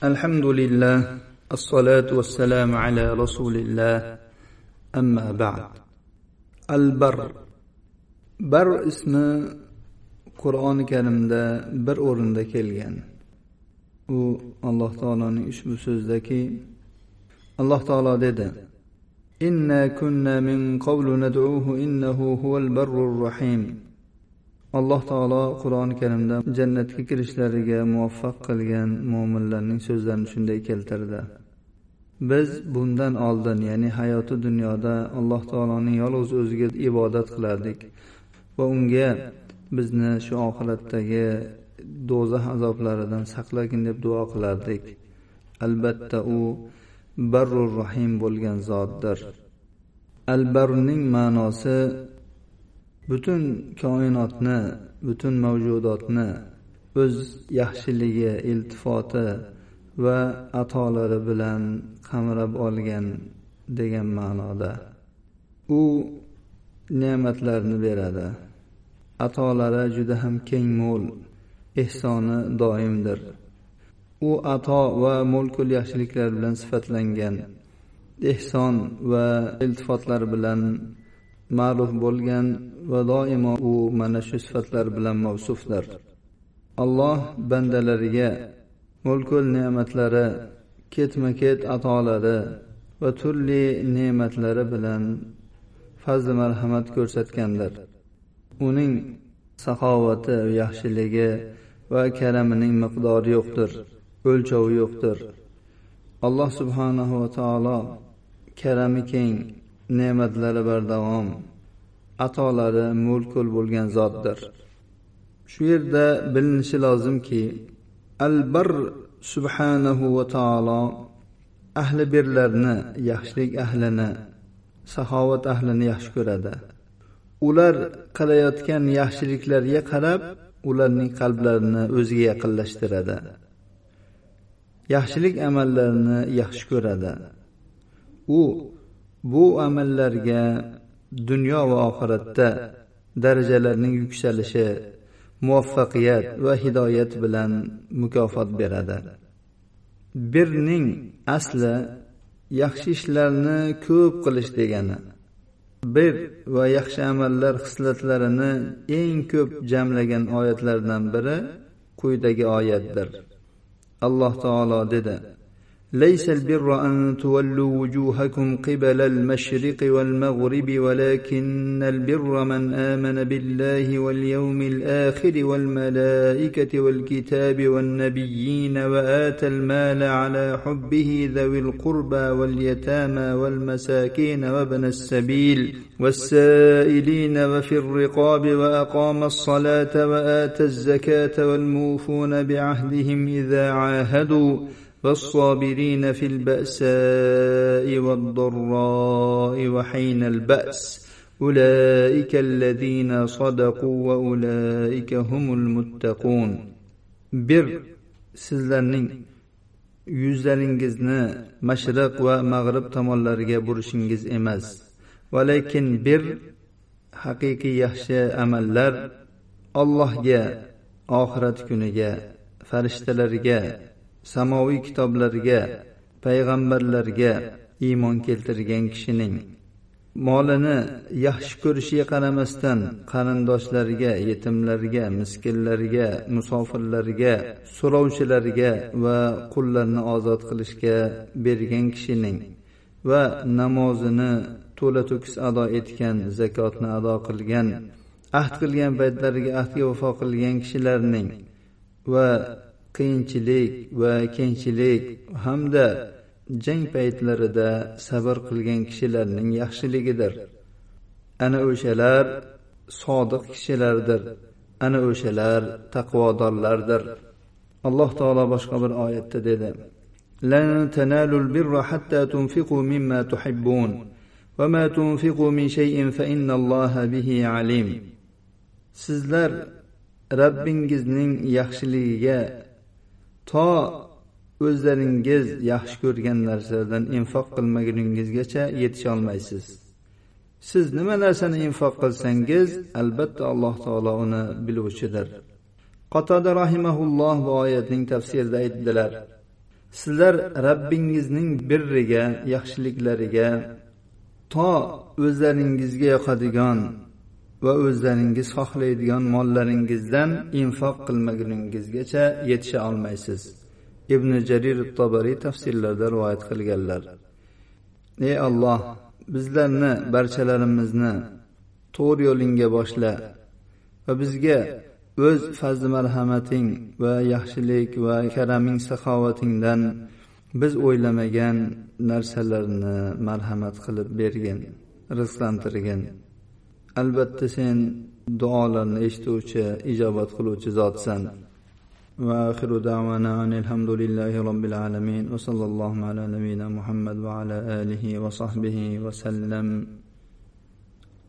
الحمد لله الصلاة والسلام على رسول الله أما بعد البر بر اسم قرآن karimda bir o'rinda kelgan u alloh taoloning ushbu so'zidaki alloh taolo dedi إنا كنا من قبل ندعوه إنه هو البر الرحيم alloh taolo qur'oni karimda jannatga kirishlariga muvaffaq qilgan mo'minlarning so'zlarini shunday keltirdi. Biz bundan oldin ya'ni hayoti dunyoda alloh taoloning yolg'iz o'ziga ibodat qilardik va unga bizni shu oxiratdagi do'zax azoblaridan saqlagin deb duo qilardik. Albatta u barrur rahim bo'lgan zotdir. Albarning ma'nosi butun koinotni butun mavjudotni o'z yaxshiligi iltifoti va atolari bilan qamrab olgan degan ma'noda. U ne'matlarni beradi. Atolari juda ham keng mo'l ehsoni doimdir. U ato va mulkul yaxshiliklar bilan sifatlangan ehson va iltifotlar bilan ma'ruf bo'lgan va doimo u mana shu sifatlar bilan mavsufdir. Alloh bandalariga mulkul ne'matlari ketma ket atolari va turli ne'matlari bilan fazli marhamat ko'rsatgandir. Uning saxovati yaxshiligi va karamining miqdori yo'qdir o'lchovi yo'qdir. Alloh subhanahu va taolo karami keng ne'matlari bardavom atolari mo'lkul bo'lgan zotdir. Shu yerda bilinishi lozimki albar subhanahu va taolo ahli birlarni yaxshilik ahlini saxovat ahlini yaxshi ko'radi. Ular qilayotgan yaxshiliklarga qarab ularning qalblarini o'ziga yaqinlashtiradi. Yaxshilik amallarini yaxshi ko'radi. U bu amallarga dunyo va oxiratda darajalarning yuksalishi muvaffaqiyat va hidoyat bilan mukofot beradi. Birning asli yaxshi ishlarni ko'p qilish degani bir va yaxshi amallar xislatlarini eng ko'p jamlagan oyatlardan biri quyidagi oyatdir. Alloh taolo dedi ليس البر أن تولوا وجوهكم قبل المشرق والمغرب ولكن البر من آمن بالله واليوم الآخر والملائكة والكتاب والنبيين وآتى المال على حبه ذوي القربى واليتامى والمساكين وابن السبيل والسائلين وفي الرقاب وأقام الصلاة وآتى الزكاة والموفون بعهدهم إذا عاهدوا والصابرين في البأساء والضراء وحين البأس أولئك الذين صدقوا وأولئك هم المتقون bir sizlarning yuzlaringizni mashriq va mag'rib tomonlariga burishingiz emas va lekin bir haqiqiy yaxshi amallar allohga oxirat kuniga farishtalarga samoviy kitoblarga payg'ambarlarga iymon keltirgan kishining molini yaxshi ko'rishiga qaramasdan qarindoshlariga yetimlarga miskinlarga musofirlarga so'rovchilarga va qullarni ozod qilishga bergan kishining va namozini to'la to'kis ado etgan zakotni ado qilgan ahd qilgan paytlariga ahdga vafo qilgan kishilarning va qiyinchilik va kengchilik hamda jang paytlarida sabr qilgan kishilarning yaxshiligidir ana o'shalar sodiq kishilardir ana o'shalar taqvodorlardir alloh taolo boshqa bir oyatda dedi لن تنالوا البر حتى تنفقوا مما تحبون وما تنفقوا من شيء فإن الله به عليم sizlar rabbingizning yaxshiligiga to o'zlaringiz yaxshi ko'rgan narsalardan infoq qilmaguningizgacha yetisholmaysiz siz nima narsani infoq qilsangiz albatta alloh taolo uni biluvchidir. Qatoda rahimaulloh bu oyatning tafsirida aytdilar sizlar rabbingizning birriga yaxshiliklariga to o'zlaringizga yoqadigan va o'zlaringiz xohlaydigan mollaringizdan infoq qilmaguningizgacha yetisha olmaysiz. Ibn jarir tobariy tafsirlarda rivoyat qilganlar. Ey alloh bizlarni barchalarimizni to'g'ri yo'lingga boshla va bizga o'z fazli marhamating va yaxshilik va karaming saxovatingdan biz o'ylamagan narsalarni marhamat qilib bergin rizqlantirgin. albatta sen duolarni eshituvchi ijobat qiluvchi zotsan واخر دعوانا ان الحمد لله رب العالمين وصلى الله على نبينا محمد وعلى اله وصحبه وسلم